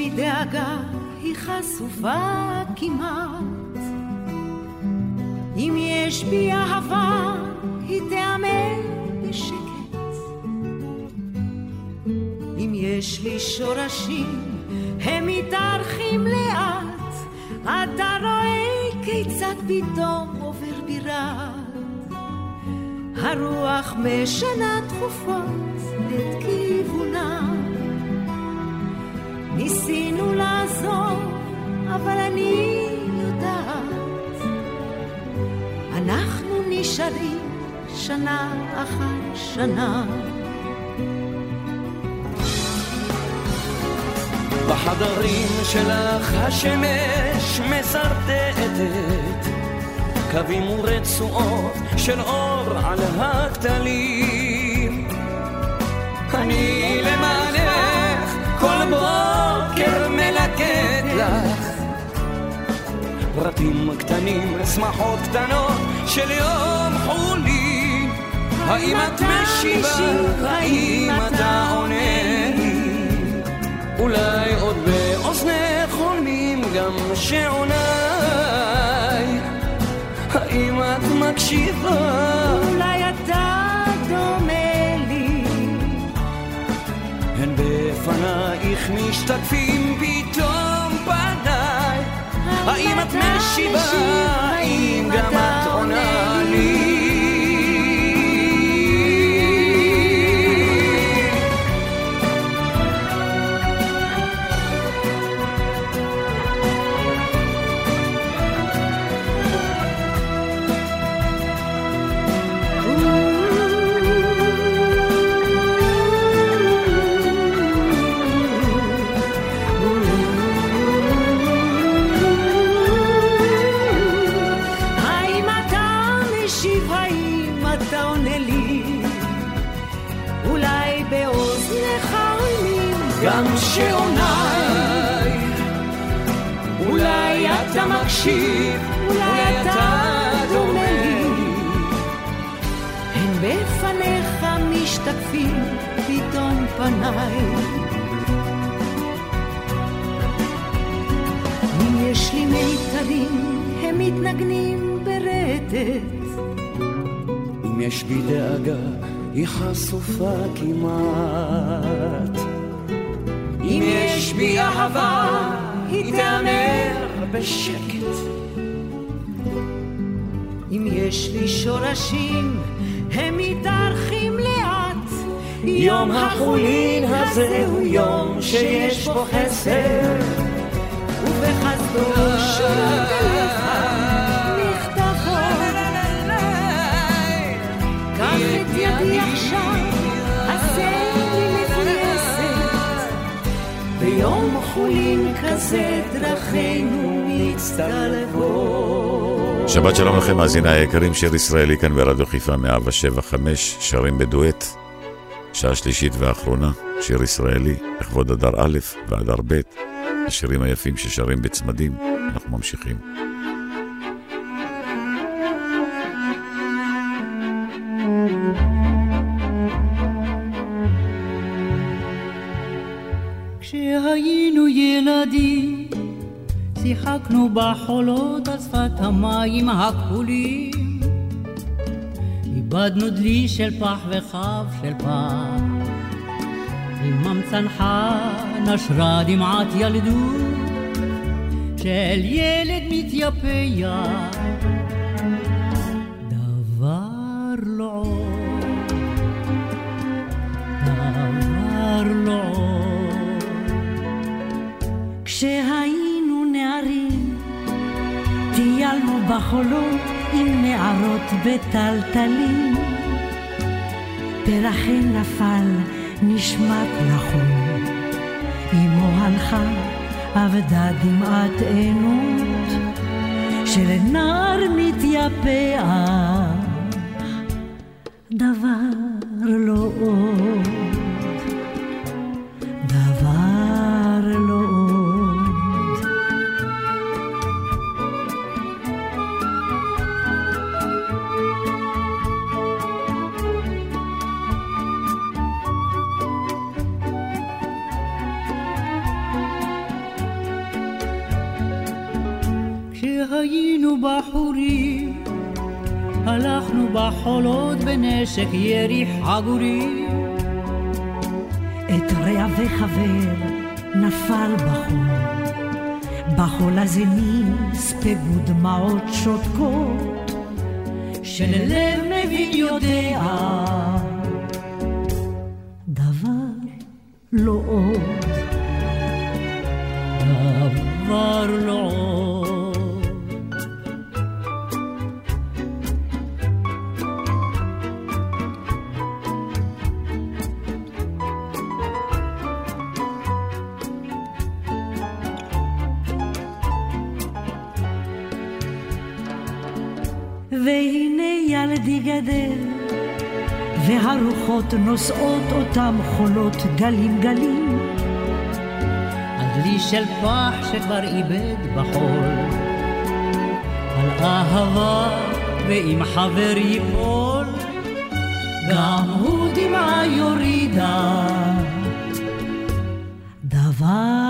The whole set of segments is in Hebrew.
אם יש בי דאגה, היא חשופה כמעט. אם יש בי אהבה, היא תיאמר בשקט. אם יש לי שורשים, הם מתארחים לאט. אתה רואה כיצד פתאום עובר בי רעד. הרוח משנה תכופות את כיוונה. ניסינו לעזור, אבל אני יודעת, אנחנו נשארים שנה אחר שנה. בחדרים שלך השמש מסרטטת קווים ורצועות של אור על הכתלים. אני למענך כל בוקר פרטים קטנים, שמחות קטנות של יום חולי. האם את משיבה? האם אתה עונה לי? אולי עוד באוזנך חולמים גם שעוניי האם את מקשיבה? אולי אתה דומה לי. הן בפנייך משתקפים. האם את משיבה? האם גם את אתה מקשיב, אולי אתה דומה לי. הן בפניך משתקפים פתאום פניי. אם יש לי מיתרים, הם מתנגנים ברטט. אם יש בי דאגה, היא חשופה כמעט. אם יש בי אהבה, היא תיאמר בשקט. אם יש לי שורשים, הם מתארחים לאט. יום החולין הזה הוא יום שיש בו חסר. ובחסדו שורות אליך מכתבו. קח את ידי עכשיו, עשה לי מפויסת. ביום חולין כזה דרכינו שבת שלום לכם, מאזיני היקרים, שיר ישראלי כאן ברדיו חיפה 175, שרים בדואט, שעה שלישית ואחרונה, שיר ישראלי, לכבוד אדר א' ואדר ב', השירים היפים ששרים בצמדים, אנחנו ממשיכים. כשהיינו ילדים, שיחקנו בחולות על שפת המים הכחולים. איבדנו דלי של פח וכף של פח. עמם צנחה נשרה דמעת ילדות של ילד מתייפח. דבר לא עוד, דבר לא עוד. כשהיינו טיילנו בחולות עם נערות בטלטלים. פרחים נפל נשמט לחול. אמו הלכה, אבדה דמעת עינות, של נער מתייפח, דבר לא עוד, בחורים, הלכנו בחולות בנשק ירי חגורי. את רע וחבר נפל בחול, בחול הזה נספגו דמעות שותקות, שללב מבין יודע, דבר לא עוד. דבר לא עוד. גדל, והרוחות נושאות אותם חולות גלים גלים. הדלי של פח שכבר איבד בחול, על אהבה ואם חבר ייפול, גם הוא דמעה יורידה. דבר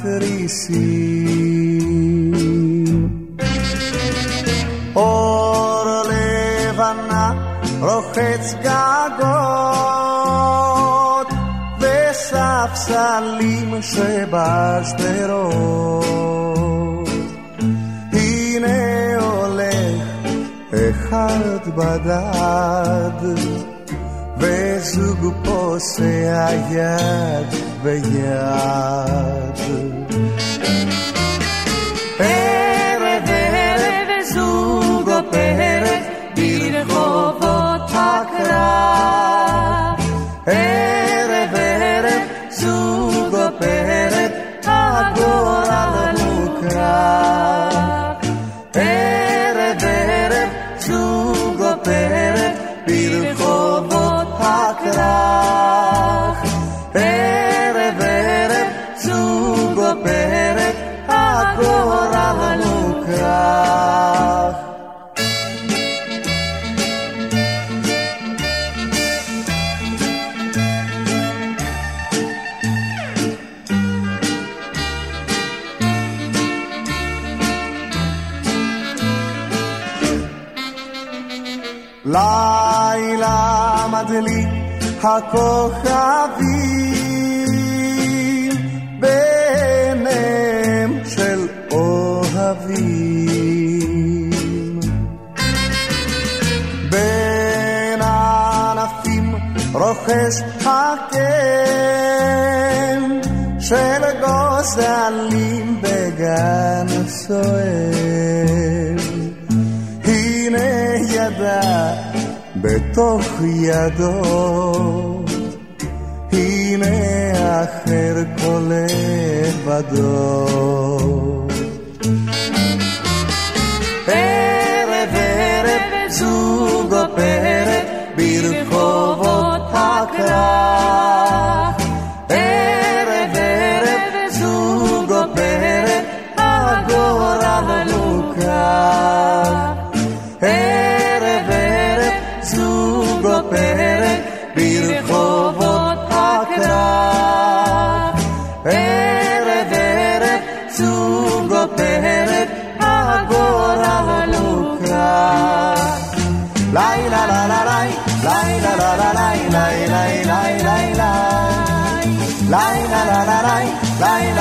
התריסים אור לבנה רוחץ גגות וספסלים שבשדרות הנה הולך אחד בדד וזוג פוסע יד ביד ערב הכוכבים ביניהם של אוהבים. בין הענפים רוכש הקן של גוזלים בגן סואן הנה ידה בתוך ידו, הנה אחר קולט לידו. Light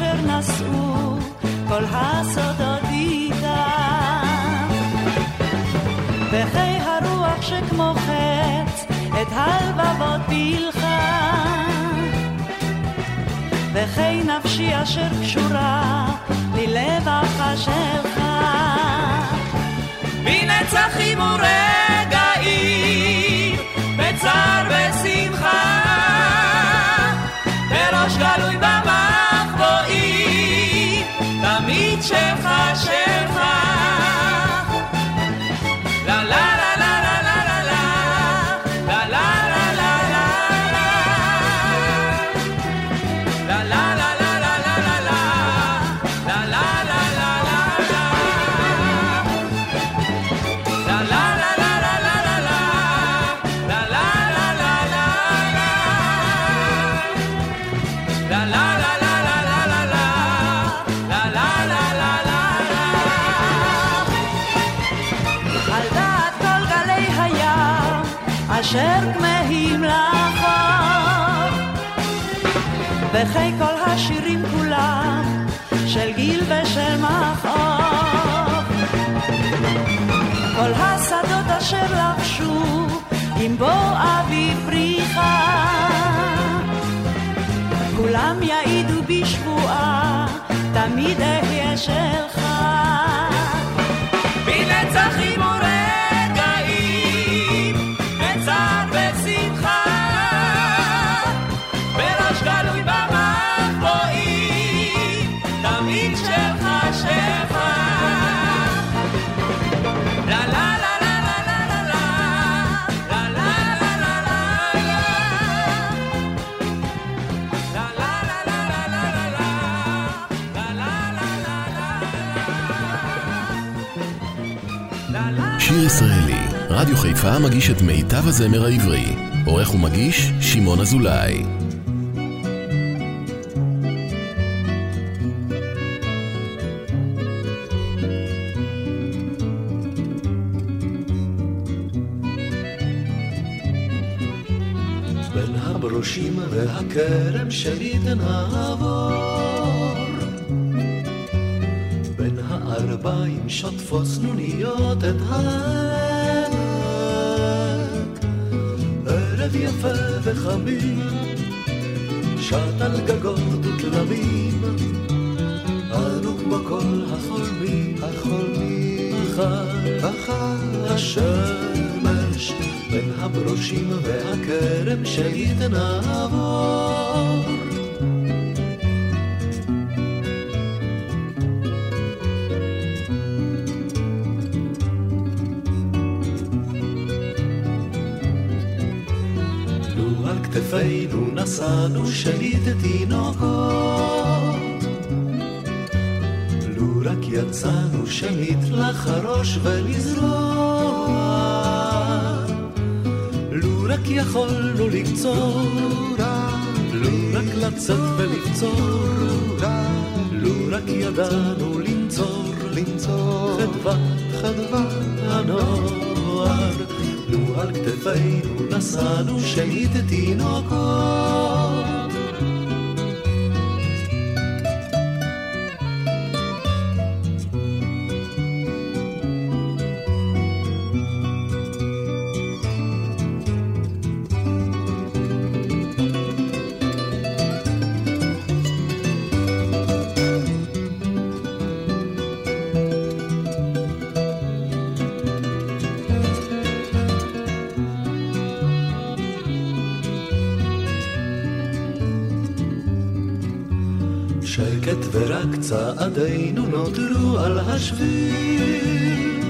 אשר נשאו כל הסודות איתה. וחיי הרוח שכמו חץ את הלבבות פילחה. וחיי נפשי אשר קשורה ללבך שלך. בנצחים ורגעים, וכי כל השירים כולם של גיל ושל מחוף כל השדות אשר לבשו עם בוא אביב פריחה. כולם יעידו בשבועה תמיד אהיה שלך ישראלי, רדיו חיפה מגיש את מיטב הזמר העברי. עורך ומגיש, שמעון אזולאי. בין הברושים והכרם שלי תנעבור שוטפות סנוניות את העמק. ערב יפה וחמים שט על גגות ותלמים אנו כמו כל החולמים החולמים אחר אחר השמש. בין הברושים והכרם שלי נסענו שנית תינוקות. לו רק יצאנו שנית לחרוש ולזרוע, לו רק יכולנו לקצור, לו רק לצאת ולקצור, לו רק ידענו לנצור, לנצור, חדווה, חדווה הנוער. על כתפינו נשאנו שנית תינוקות. צעדינו נותרו על השביל.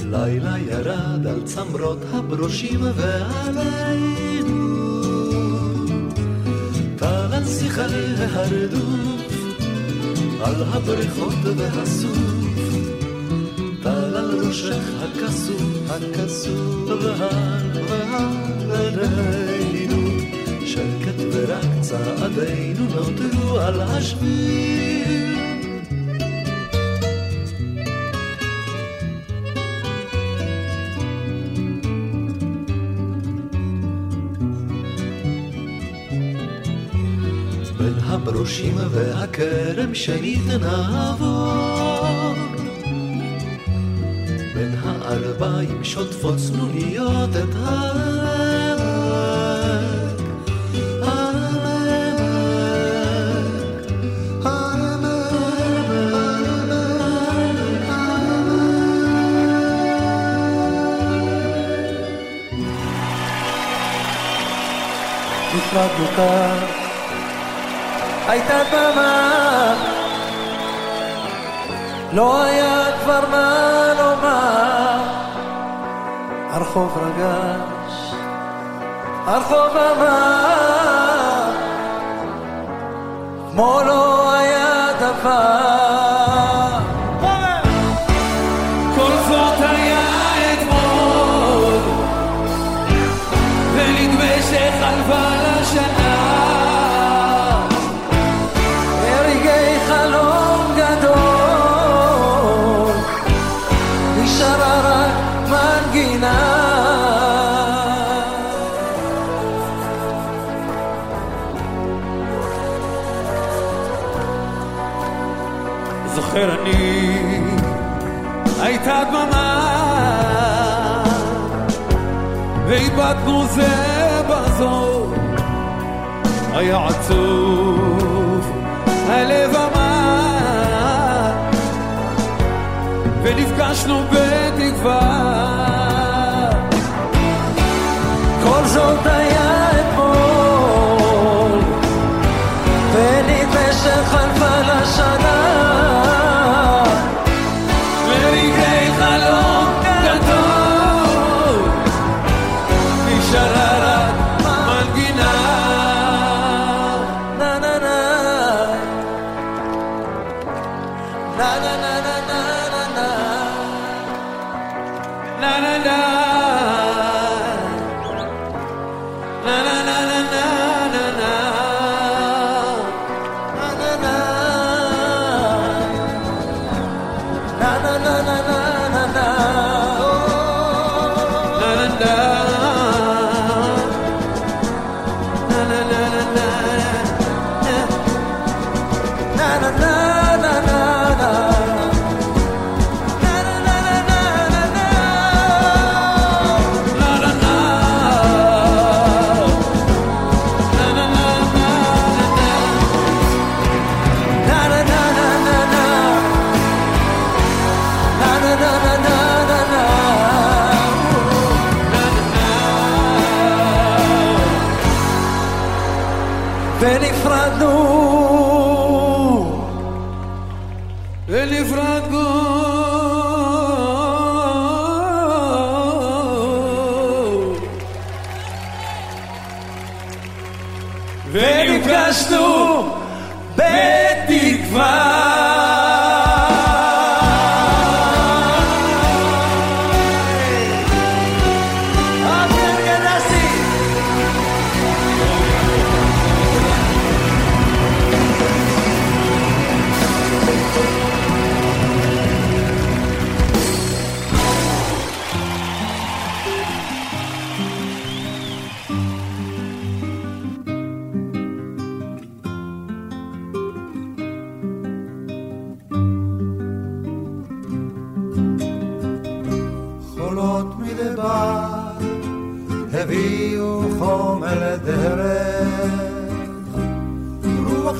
לילה ירד על צמרות הברושים ועלינו. טל על שיחי ההרדוף, על הבריכות והסוף. טל על ראשך הכסוף, הכסוף, והר והר. שקט ורק צעדינו נותרו על השביל. בין הברושים והכרם שנית נעבור. בין הארבעים שוטפות צנוניות את העמק. נפרדנו כך, הייתה דממה, לא היה כבר מה לומר. הרחוב רגש, הרחוב אמר, כמו לא היה דבר. ואיבדנו זה בזו, היה עצוב, הלב אמר, ונפגשנו בתקווה. כל זאת היה אתמול, ונדמה שחלפה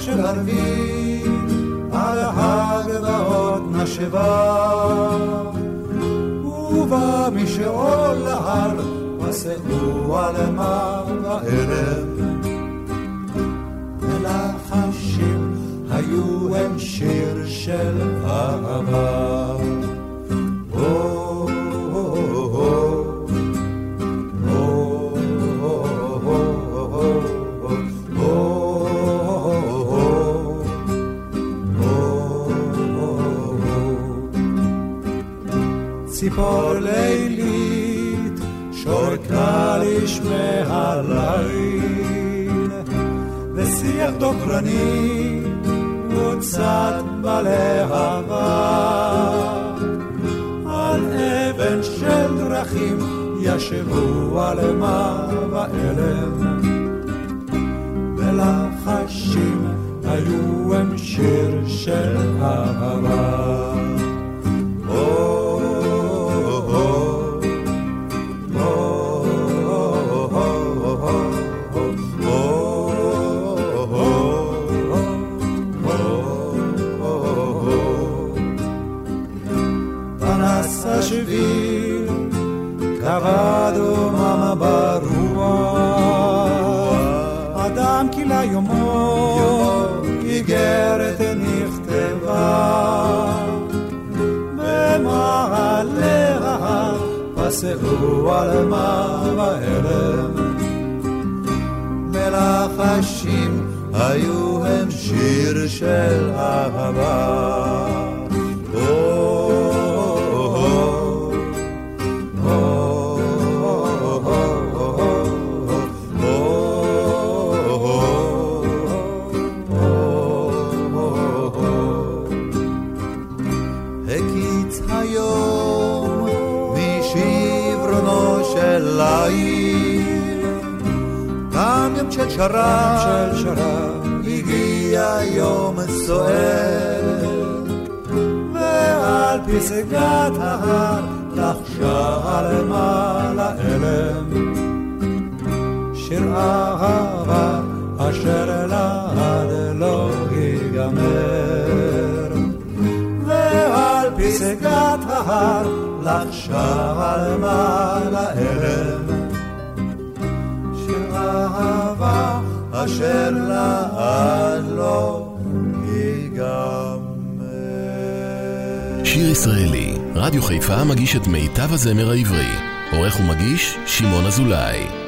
של ערבים על הגבעות נשבה. ובא משאול להר מסעו על מה בערב ולחשים היו הם שיר של אהבה שורקה לשמי הליל ושיח דוקרני מוצת בלהבה. על אבן של דרכים ישבו על מה ואלם ולחשים היו הם שיר של אהבה יסעו על מה בערב. מלחשים היו הם שיר של אהבה. שרב, של שרב, הגיע יום סוער, ועל פסגת ההר לחשה למעלה אלם, שיר אהבה אשר לעד לא ייגמר, ועל פסגת ההר לחשה למעלה אלם. אהבה אשר לעד לא ייגמר. שיר ישראלי, רדיו חיפה מגיש את מיטב הזמר העברי. עורך ומגיש, שמעון אזולאי.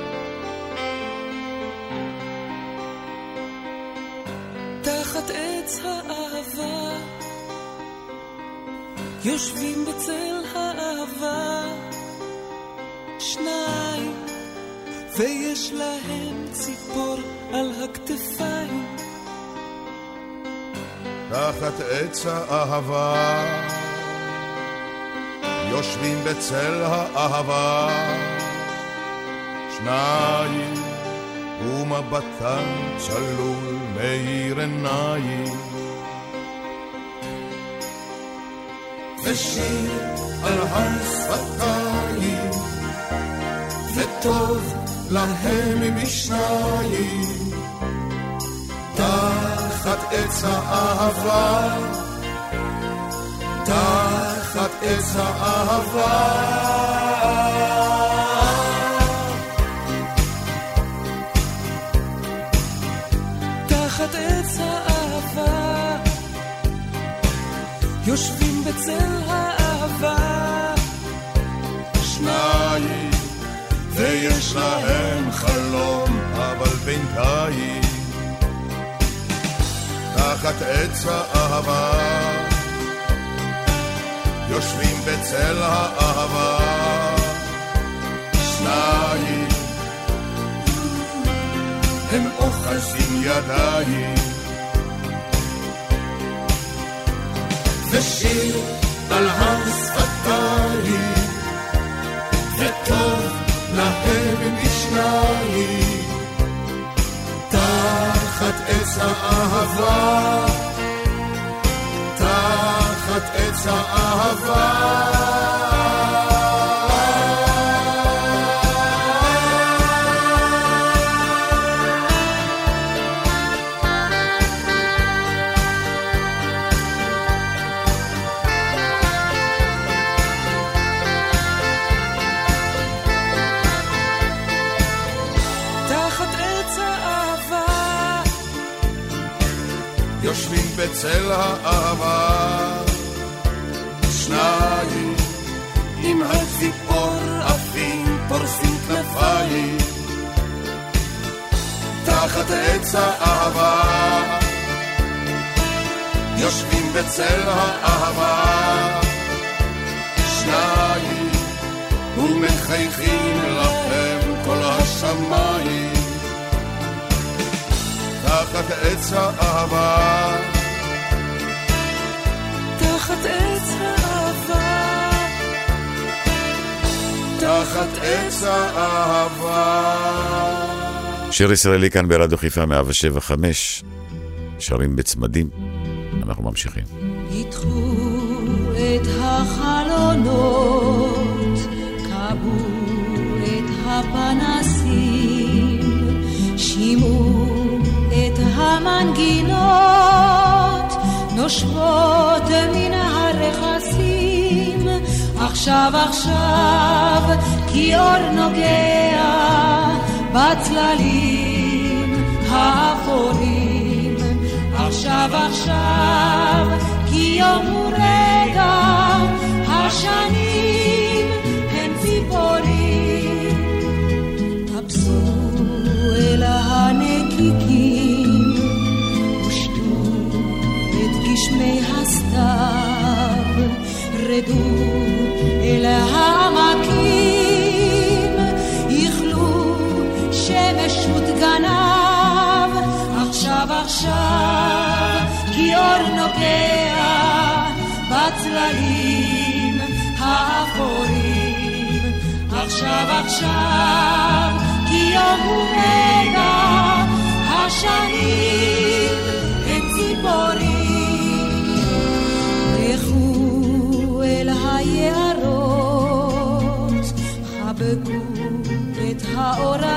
תחת עץ האהבה, יושבים בצל האהבה, שניים, ומבטן צלול מאיר עיניים. ושיר על השפתיים, וטוב להם משניים, עץ האהבה, תחת עץ האהבה. תחת עץ האהבה, יושבים בצל האהבה, שניים ויש להם חלום, אבל בינתיים תחת עץ האהבה, יושבים בצל האהבה, שניים, הם אוחזים ידיים. ושיר על השפתיים, וטוב להם משניים. תחת עץ האהבה, תחת עץ האהבה. בצל האהבה. שניים עם הציפור עפים פורסים כנפיים. תחת עץ האהבה. יושבים בצל האהבה. שניים ומחייכים לכם כל השמיים. תחת עץ האהבה תחת עץ האהבה. תחת עץ האהבה. שיר ישראלי כאן ברדיו חיפה 175, שרים בצמדים, אנחנו ממשיכים. ידחו את החלונות, כבו את הפנסים, שימעו את המנגינות, נושבות מן הרכסים, עכשיו עכשיו כי אור נוגע בצללים האפורים, עכשיו עכשיו כי יום הוא רגע, השנים הן ציפורים, טפסו אל הנקיקים גשמי הסתיו, רדו אל העמקים, איכלו שמש ודגניו, עכשיו עכשיו, כי אור נוגע בצללים האפורים, עכשיו עכשיו, כי יום הוא רגע, השנים הם ציפורים. חבקו את האורנים,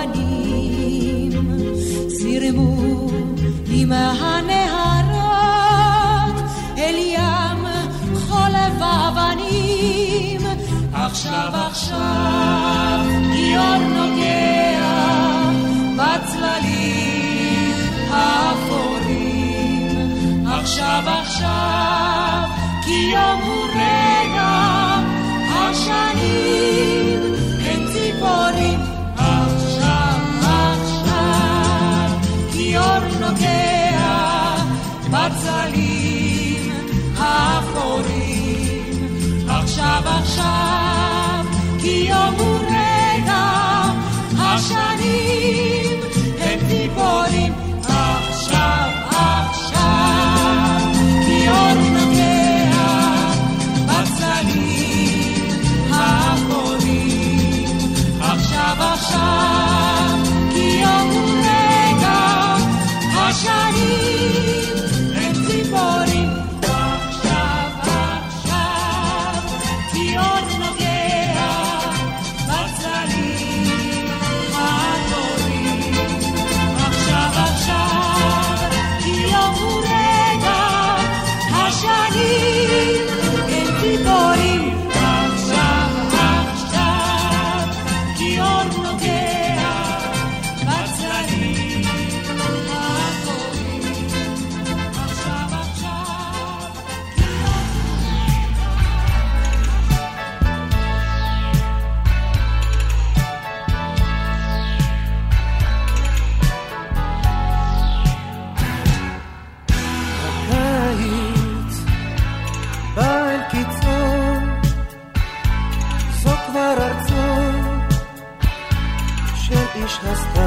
ממש הסתר.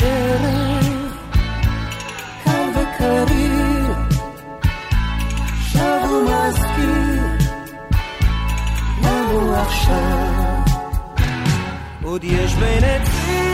הערב קר וקריר, שב ומזכיר לנו עכשיו. עוד יש בין עצים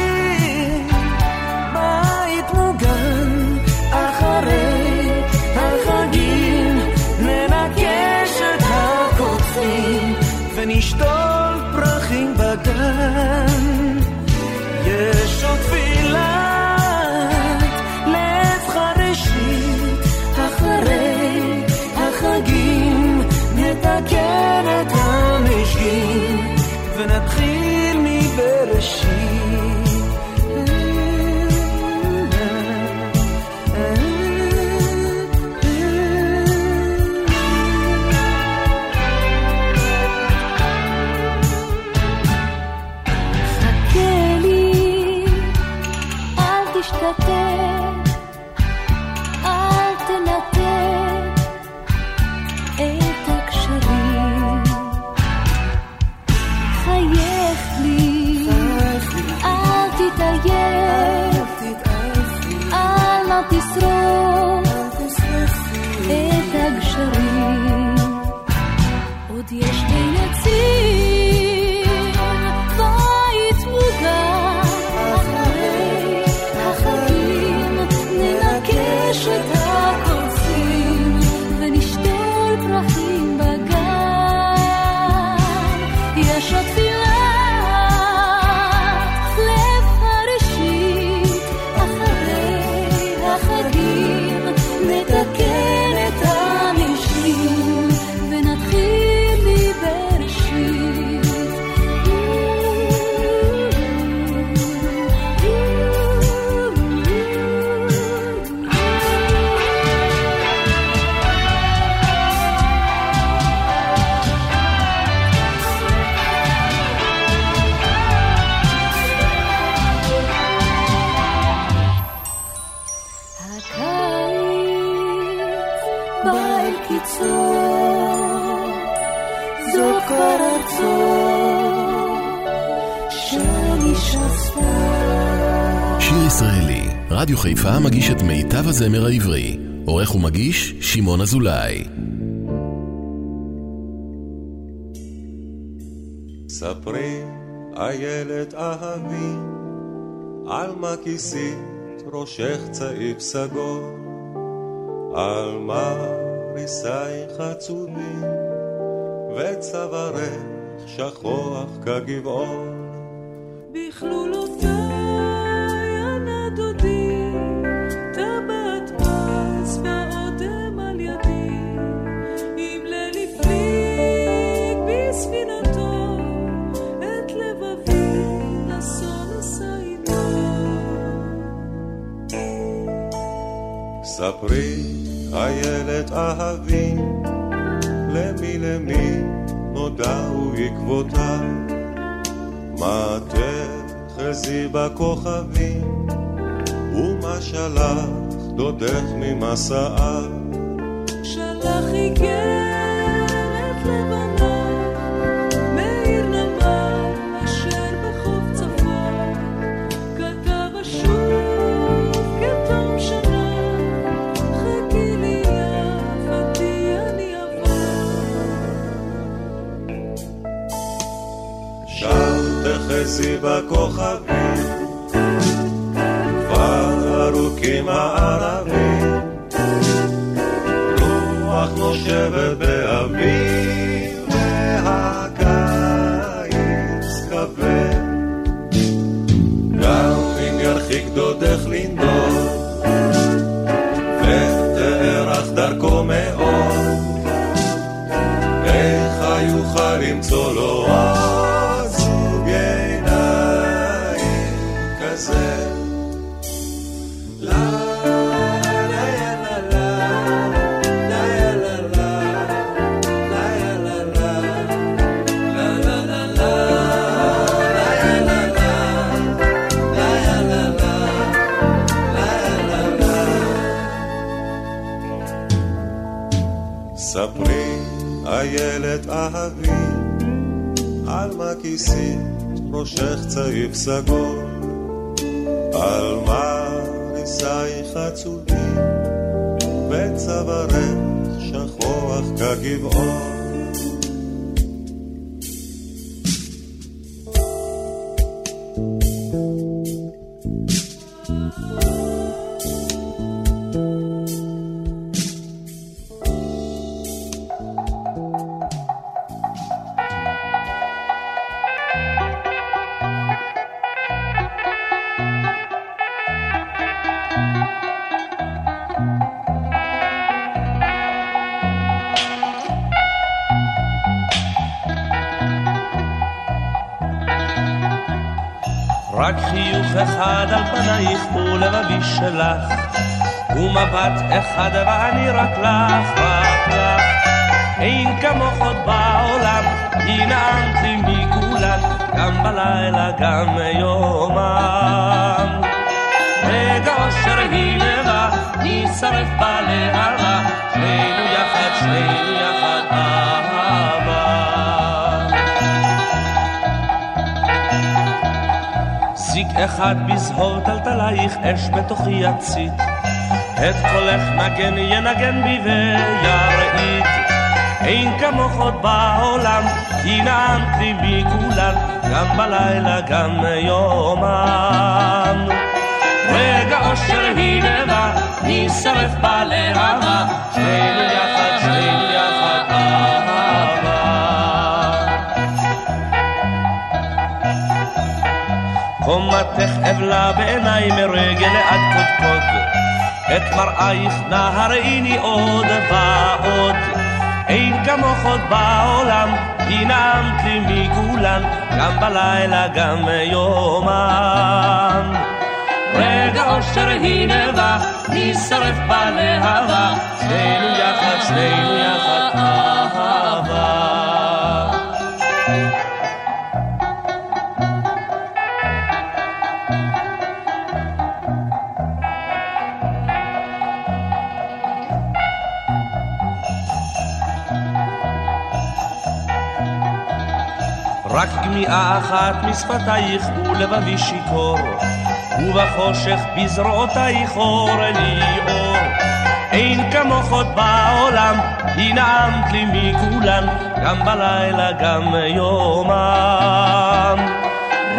רדיו חיפה מגיש את מיטב הזמר העברי. עורך ומגיש, שמעון אזולאי. ספרי, איילת אהבי, על מה כיסית ראשך צעיף סגור, על מה ריסייך עצובים, וצווארך שכוח כגבעון. בכלולותיו ספרי, איילת אהבי, למי למי נודעו עקבותיו. מה תחזי בכוכבים, ומה שלח דודך ממסעיו. שלח איגרת לבד וחצי בכוכבים, כבר ארוכים הערבים, רוח נושבת ב... חושך צעיף סגור, על מה נישייך עצובים, וצווארך שכוח כגבעון. חיוך אחד על פנייך ולבבי שלך, ומבט אחד ואני רק לך, רק לך. אין כמוך עוד בעולם, היא נעמת מכולן, גם בלילה, גם יומם. רגע אושר היא לבא, נשרף בלהבה, שנינו יחד, שנינו יחד, זיק אחד בזהות טלטלייך, אש בתוכי יצית. את קולך נגן ינגן בי וירעיד. אין כמוך עוד בעולם, כי נעמת לי מכולן, גם בלילה, גם יומם. רגע אושר היא לבא, נשרף בלהבה, שנינו יחד, קומתך אבלה בעיניי מרגל עד קודקוד, את מראייך נא הראיני עוד ועוד. אין כמוך עוד בעולם, כי נעמת לי מכולן, גם בלילה, גם יומם. רגע אושר היא נבע, נשרף בלהבה, שנינו יחד, שנינו יחד, רק גמיעה אחת משפתייך ולבבי שיכור, ובחושך בזרועותייך אור לי אור. אין כמוך עוד בעולם, היא נעמת לי מכולן, גם בלילה, גם יומם.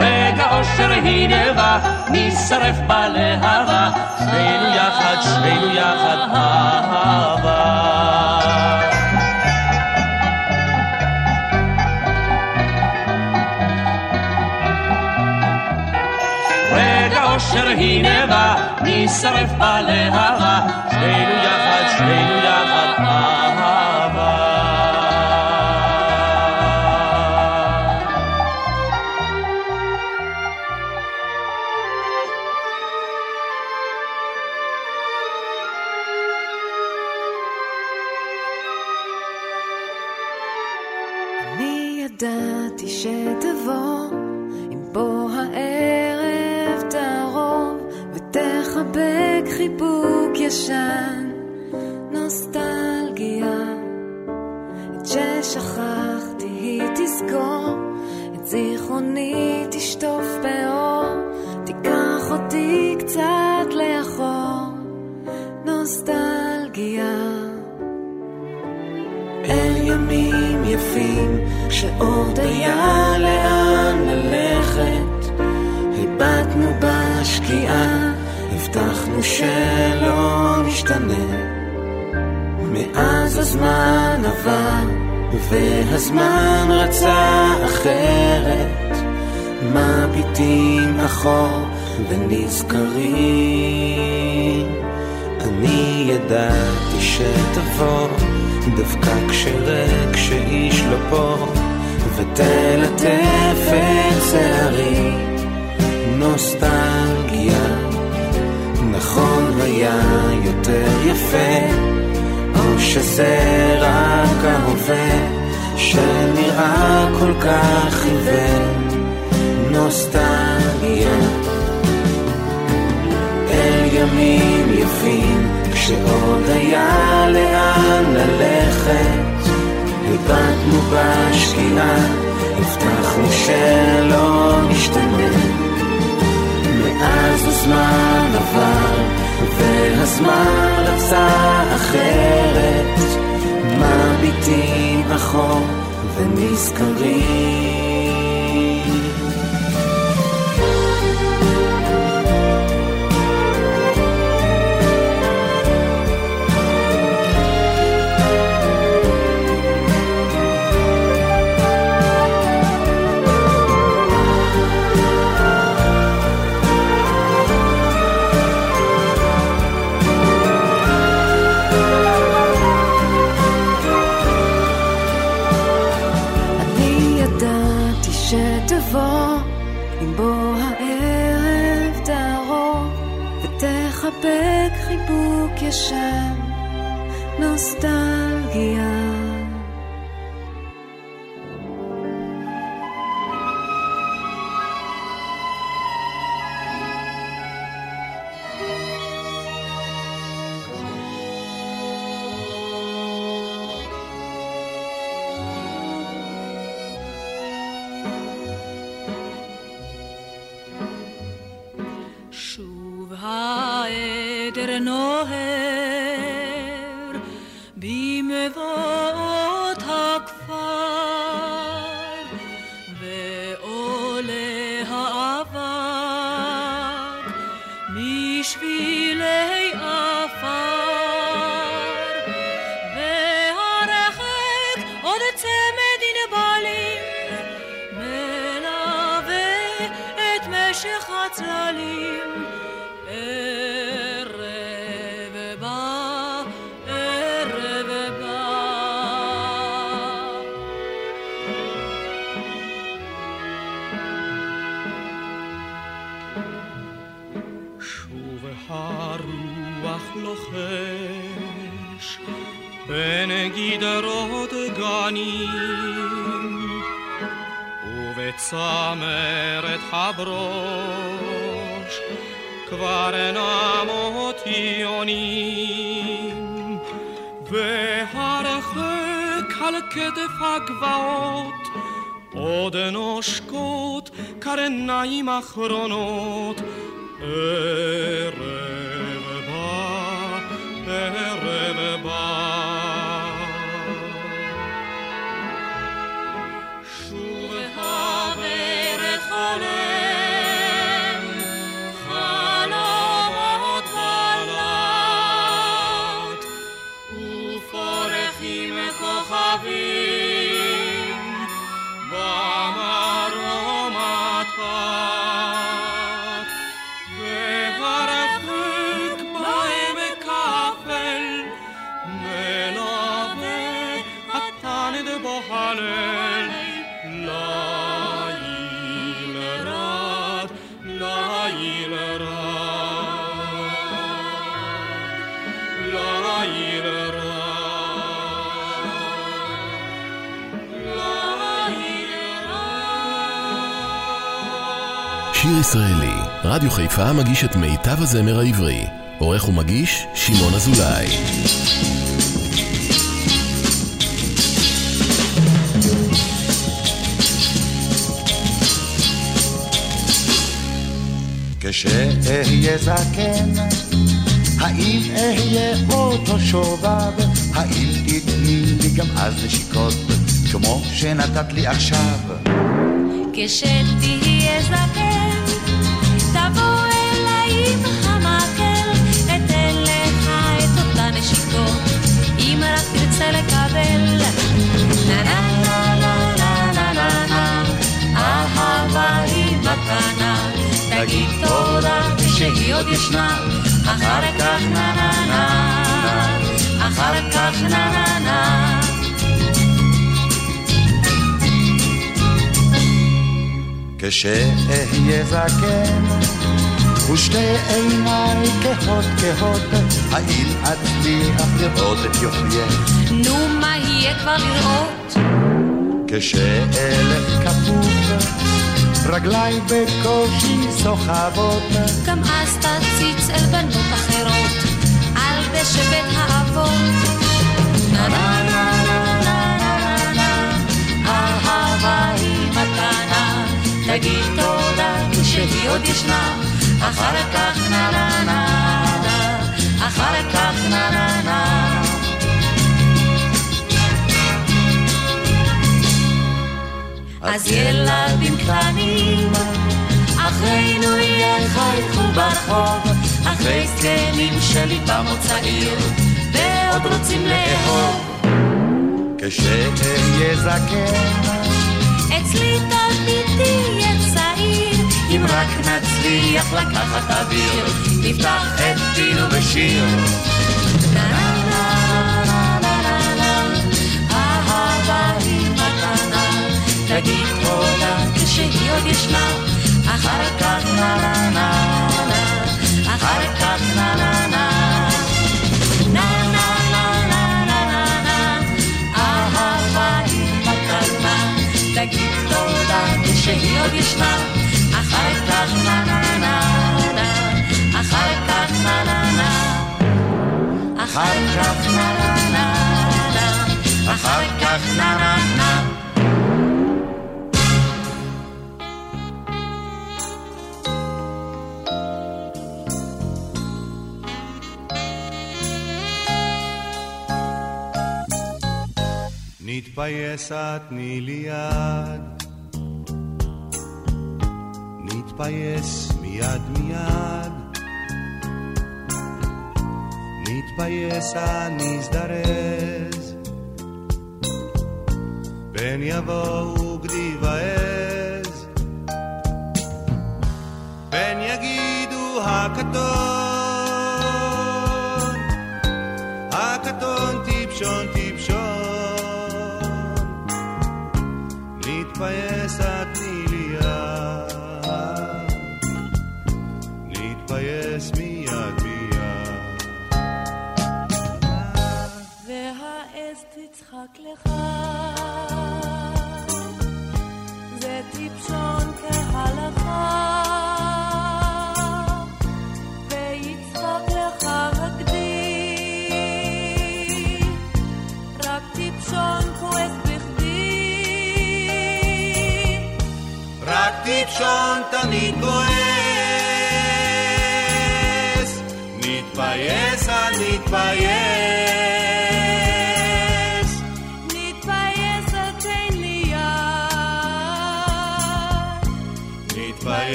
רגע אושר היא נבע, נשרף בלהבה, שנינו יחד, שנינו יחד, אהבה. אושר היא נבע, נשרף בלהבה, שנינו יחד, שנינו יחד, ונזכרים אני ידעתי שתבוא דווקא כשריק שאיש לא פה ותלטף את שערי. נוסטלגיה נכון היה יותר יפה או שזה רק ההווה שנראה כל כך עיוור. נוסטלגיה ימים יפים כשעוד היה לאן ללכת. הבטנו בשקיעה הבטחנו שלא נשתנה. מאז הזמן עבר והזמן רצה אחרת. מביטים אחור ונזכרים סיפק חיבוק ישן, נוסטל didn't know him. ابراش کvar namotionim ve harche kalket fagvaot odenoshkot karen naim achronot שיר ישראלי, רדיו חיפה מגיש את מיטב הזמר העברי. עורך ומגיש, שמעון אזולאי. כשאהיה זקן, האם אהיה אותו שובב? האם תתני לי גם אז נשיקות, כמו שנתת לי עכשיו? כשתהיה רק תרצה לקבל. נה נה נה נה נה נה נה נה, אהבה היא מתנה, תגיד תודה שהיא עוד ישנה, אחר כך נה נה נה, אחר כך נה נה נה. כשאהיה זקן, ושתי עיניי כהות כהות, האם אצליח לראות את יופייך? נו, מה יהיה כבר לראות? כשאלך כפוף, רגליי בקושי סוחבות, גם אז תציץ אל בנות אחרות, על דשא בית האבות. נה נה נה נה נה נה נה, אהבה היא מתנה, תגיד תודה שהיא עוד ישנה, אחר כך נה נה נה, אז ילדים קטנים, אחרינו יחייכו ברחוב, אחרי זקנים שליבם עוד צעיר, ועוד רוצים לאהוב. כשאהיה זקן, אצלי תמיד תהיה צעיר, אם רק נצליח לקחת אוויר, נפתח את פינו בשיר. תגיד תודה כשהיא עוד ישנה, אחר כך נה נה נה נה, אחר כך נה נה נה תגיד תודה כשהיא עוד ישנה, אחר כך נה נה נה נה, אחר כך נה נה נה אחר כך נה נה נה נה, אחר כך נה נה נה. מתפייסת תני לי יד, נתפייס מיד מיד. מתבייס אני אזדרז פן יבואו גדי ועז. פן יגידו הקטון. הקטון טיפשון טיפשון.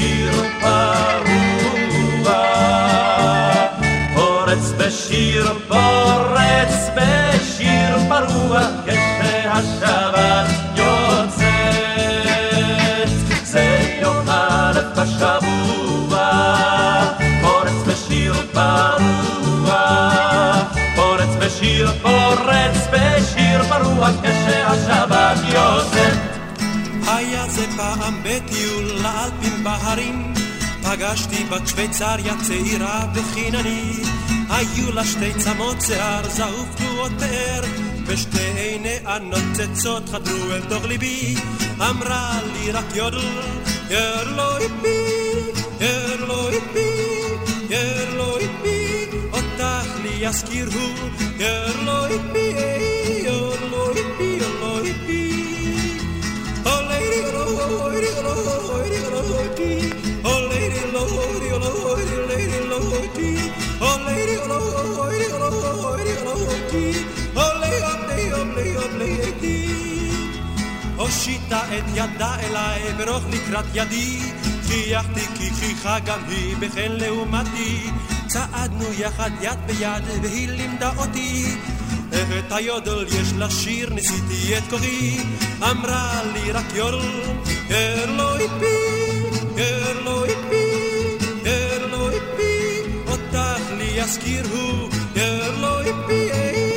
בשיר פרוע, פורץ בשיר, פורץ בשיר פרוע, כשהשבת יוצאת, זה יום א' בשבוע, פורץ בשיר פרוע, פורץ בשיר, פורץ בשיר פרוע, כשהשבת פעם בטיול לאלפים בהרים, פגשתי בת שוויצריה צעירה וחיננית, היו לה שתי צמות שיער זהוב תנועות פאר, ושתי עיניה נוצצות חדרו אל תוך ליבי, אמרה לי רק יודל, ירלו איפי, ירלו איפי, ירלו איפי, אותך לי יזכיר הוא, ירלו איפי, ירלו הושיטה את ידה אליי ברוך לקראת ידי, חייכתי כי חייכה גם היא בחן לעומתי, צעדנו יחד יד ביד והיא לימדה אותי את היודל יש לשיר, ניסיתי את כוחי, אמרה לי רק יודל, ירלו איפי, ירלו איפי, ירלו איפי, אותך לי יזכיר הוא, ירלו איפי, ירלו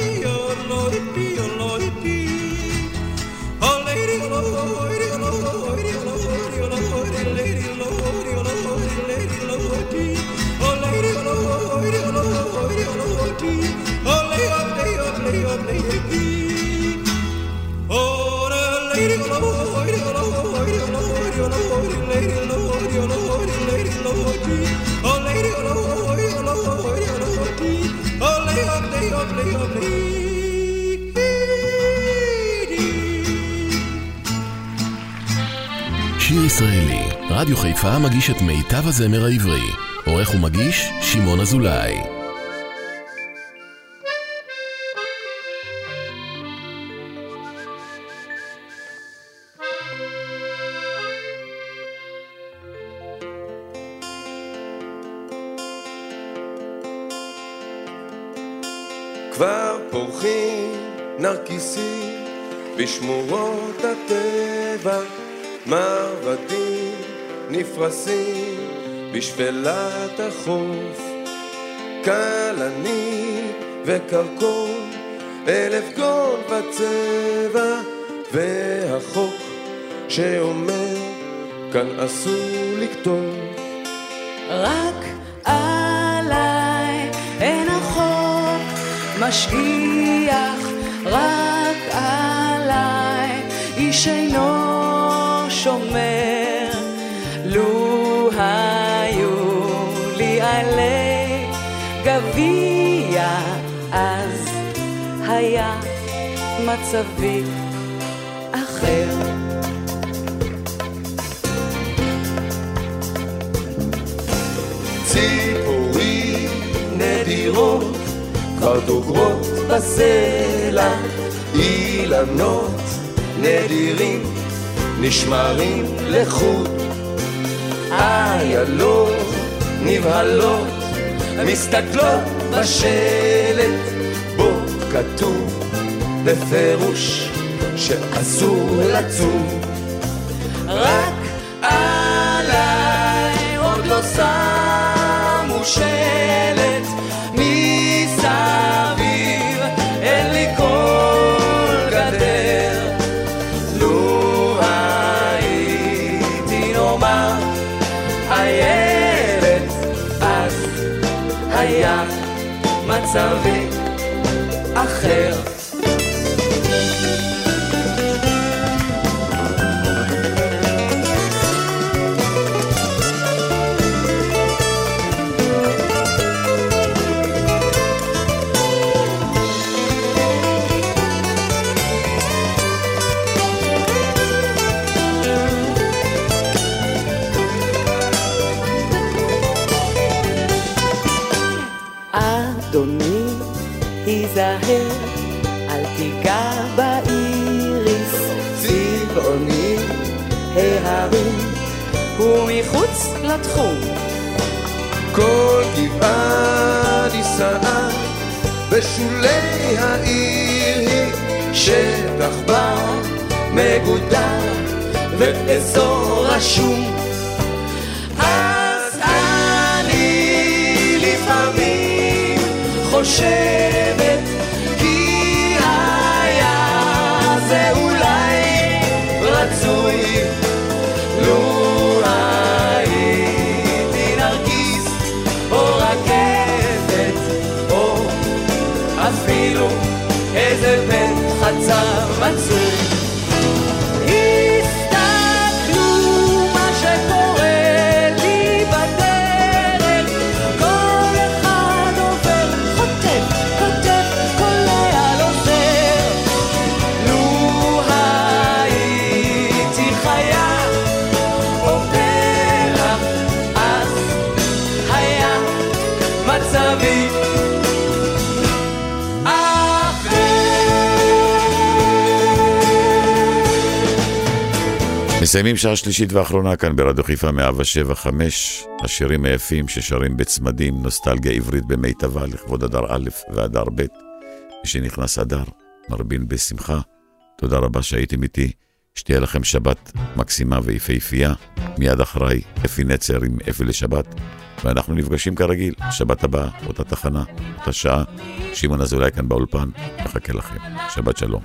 רדיו חיפה מגיש את מיטב הזמר העברי. עורך ומגיש, שמעון אזולאי. כבר פורחים נרקיסים בשמורות הטבע, מרבדים נפרסים בשפלת החוף, כלנית וקרקון, אלף גול בצבע, והחוק שאומר כאן אסור לכתוב. רק עליי אין החוק משגיח, רק עליי איש אינו היה מצבי אחר. ציפורים נדירות, כבר דוגרות בסלע, אילנות נדירים, נשמרים לחוט. איילות נבהלות, מסתכלות בשלט, כתוב בפירוש שאסור לצום. רק עליי עוד לא שמו שלט מסביב, אין לי כל גדר. לו הייתי נאמר איילת, אז היה מצבי בשולי העיר היא שטח בר מגודר ואזור רשום. אז אני לפעמים חושב איזה בן חצר מצוי. מסיימים שעה שלישית ואחרונה כאן ברדיו חיפה 175, השירים היפים ששרים בצמדים, נוסטלגיה עברית במיטבה לכבוד אדר א' ואדר ב'. משנכנס אדר, מרבין בשמחה. תודה רבה שהייתם איתי, שתהיה לכם שבת מקסימה ויפהפייה. מיד אחריי, אפי נצר עם אפי לשבת. ואנחנו נפגשים כרגיל, שבת הבאה, אותה תחנה, אותה שעה. שמעון אזולאי כאן באולפן, מחכה לכם. שבת שלום.